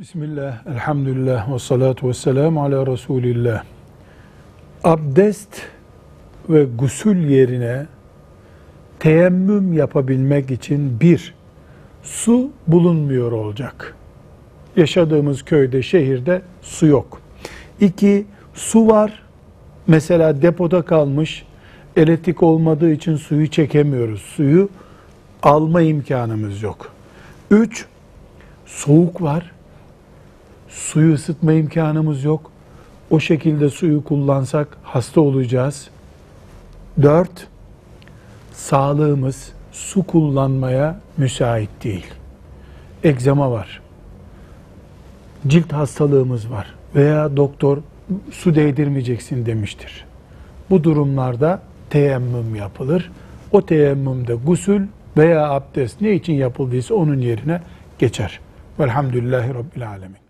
Bismillah, elhamdülillah ve salatu ve selamu ala Resulillah. Abdest ve gusül yerine teyemmüm yapabilmek için bir, su bulunmuyor olacak. Yaşadığımız köyde, şehirde su yok. İki, su var. Mesela depoda kalmış, elektrik olmadığı için suyu çekemiyoruz. Suyu alma imkanımız yok. Üç, soğuk var suyu ısıtma imkanımız yok. O şekilde suyu kullansak hasta olacağız. Dört, sağlığımız su kullanmaya müsait değil. Egzama var. Cilt hastalığımız var. Veya doktor su değdirmeyeceksin demiştir. Bu durumlarda teyemmüm yapılır. O teyemmümde gusül veya abdest ne için yapıldıysa onun yerine geçer. Velhamdülillahi Rabbil Alemin.